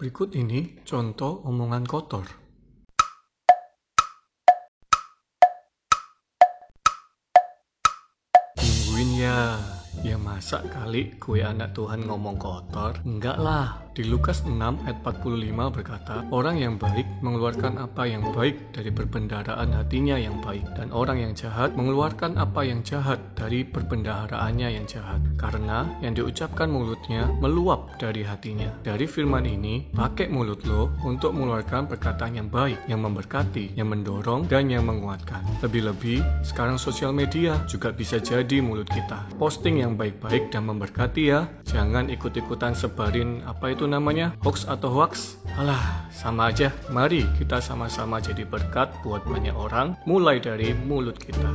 Berikut ini contoh omongan kotor. Tungguin ya, ya masa kali gue anak Tuhan ngomong kotor? Enggak lah, di Lukas 6 ayat 45 berkata, Orang yang baik mengeluarkan apa yang baik dari perbendaharaan hatinya yang baik, dan orang yang jahat mengeluarkan apa yang jahat dari perbendaharaannya yang jahat. Karena yang diucapkan mulutnya meluap dari hatinya. Dari firman ini, pakai mulut lo untuk mengeluarkan perkataan yang baik, yang memberkati, yang mendorong, dan yang menguatkan. Lebih-lebih, sekarang sosial media juga bisa jadi mulut kita. Posting yang baik-baik dan memberkati ya. Jangan ikut-ikutan sebarin apa itu namanya hoax atau hoax. Alah, sama aja. Mari kita sama-sama jadi berkat buat banyak orang mulai dari mulut kita.